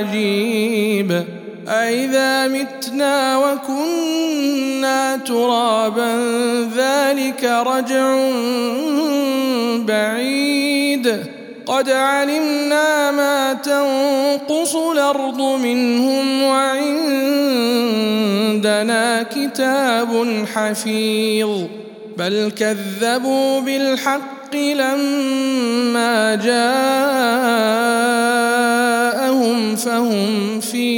عجيب أإذا متنا وكنا ترابا ذلك رجع بعيد. قد علمنا ما تنقص الأرض منهم وعندنا كتاب حفيظ. بل كذبوا بالحق لما جاءهم فهم في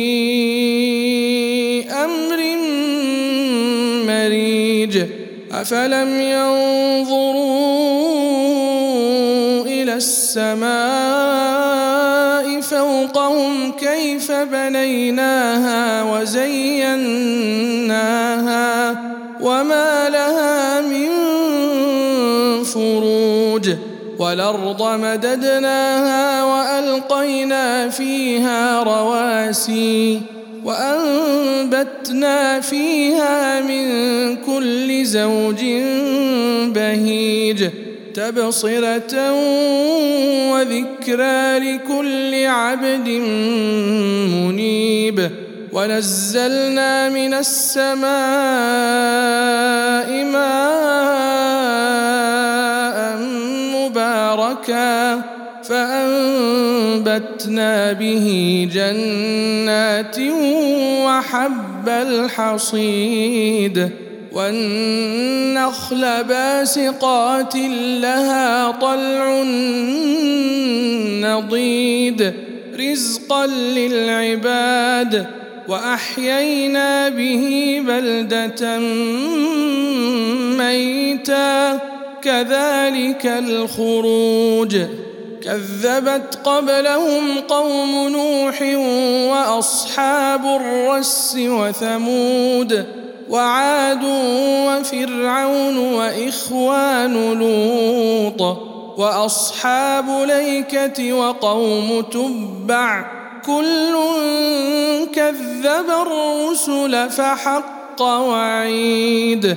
أمر مريج أفلم ينظروا إلى السماء فوقهم كيف بنيناها وزيناها وما لها من فروج والأرض مددناها وألقينا فيها رواسي وأنبتنا فيها من كل زوج بهيج تبصرة وذكرى لكل عبد منيب ونزلنا من السماء ماء مباركا فأنبتنا به جنات وحب الحصيد والنخل باسقات لها طلع نضيد رزقا للعباد وأحيينا به بلدة ميتا كذلك الخروج. كذبت قبلهم قوم نوح وأصحاب الرس وثمود وعاد وفرعون وإخوان لوط وأصحاب ليكة وقوم تبع. كل كذب الرسل فحق وعيد.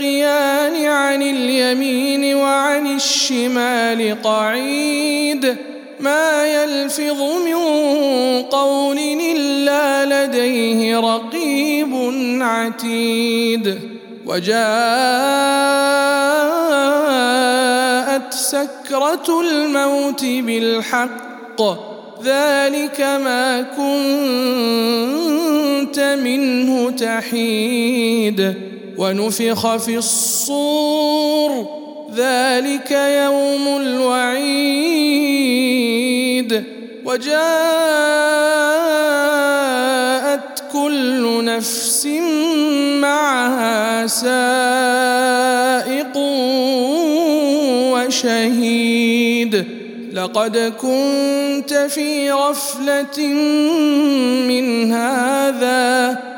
المتلقيان عن اليمين وعن الشمال قعيد. ما يلفظ من قول إلا لديه رقيب عتيد. وجاءت سكرة الموت بالحق. ذلك ما كنت منه تحيد. ونفخ في الصور ذلك يوم الوعيد وجاءت كل نفس معها سائق وشهيد لقد كنت في غفلة من هذا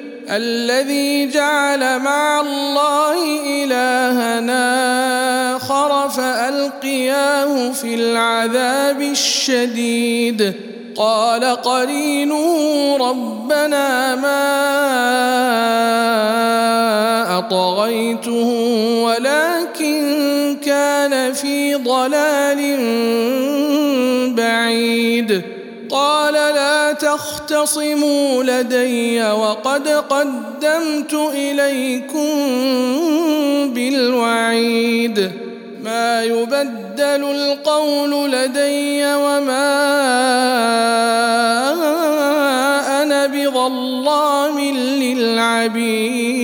الذي جعل مع الله إلهنا آخر فألقياه في العذاب الشديد. قال قرينه ربنا ما أطغيته ولكن كان في ضلال تختصموا لدي وقد قدمت إليكم بالوعيد. ما يبدل القول لدي وما أنا بظلام للعبيد.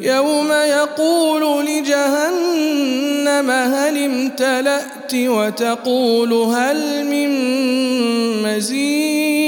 يوم يقول لجهنم هل امتلأت وتقول هل من مزيد؟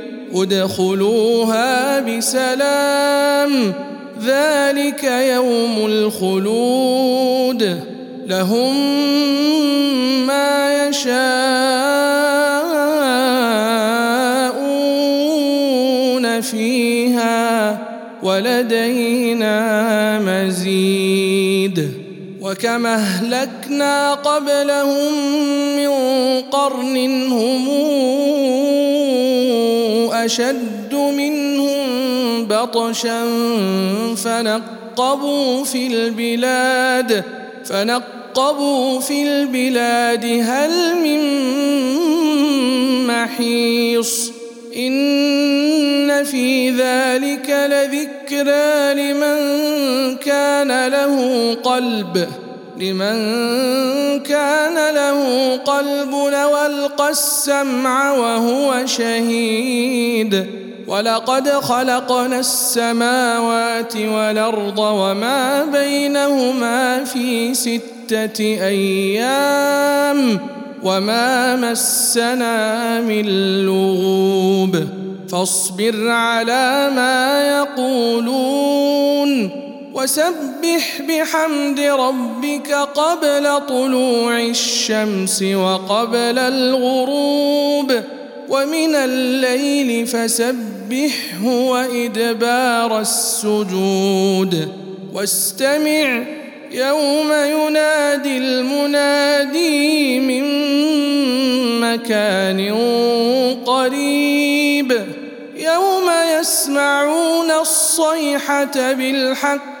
ادخلوها بسلام. ذلك يوم الخلود. لهم ما يشاءون فيها ولدينا مزيد. وكما أهلكنا قبلهم من قرن هم أشد منهم بطشا فنقبوا في البلاد فنقبوا في البلاد هل من محيص؟ إن في ذلك لذكرى لمن كان له قلب. لمن كان له قلب والقى السمع وهو شهيد. ولقد خلقنا السماوات والأرض وما بينهما في ستة أيام وما مسنا من لغوب. فاصبر على ما يقولون. وسبح بحمد ربك قبل طلوع الشمس وقبل الغروب ومن الليل فسبحه وإدبار السجود واستمع يوم ينادي المنادي من مكان قريب يوم يسمعون الصيحة بالحق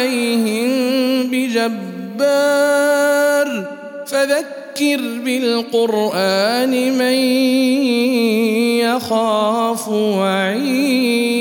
عليهم بجبار فذكر بالقرآن من يخاف وعيد